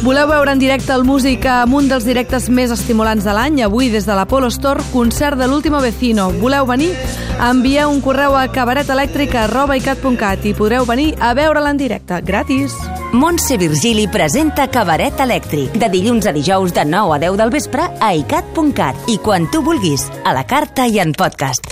Voleu veure en directe el músic amb un dels directes més estimulants de l'any? Avui, des de l'Apollo Store, concert de l'Último Vecino. Voleu venir? Envieu un correu a cabaretelèctrica.cat i podreu venir a veure'l en directe, gratis. Montse Virgili presenta Cabaret Elèctric de dilluns a dijous de 9 a 10 del vespre a icat.cat i quan tu vulguis, a la carta i en podcast.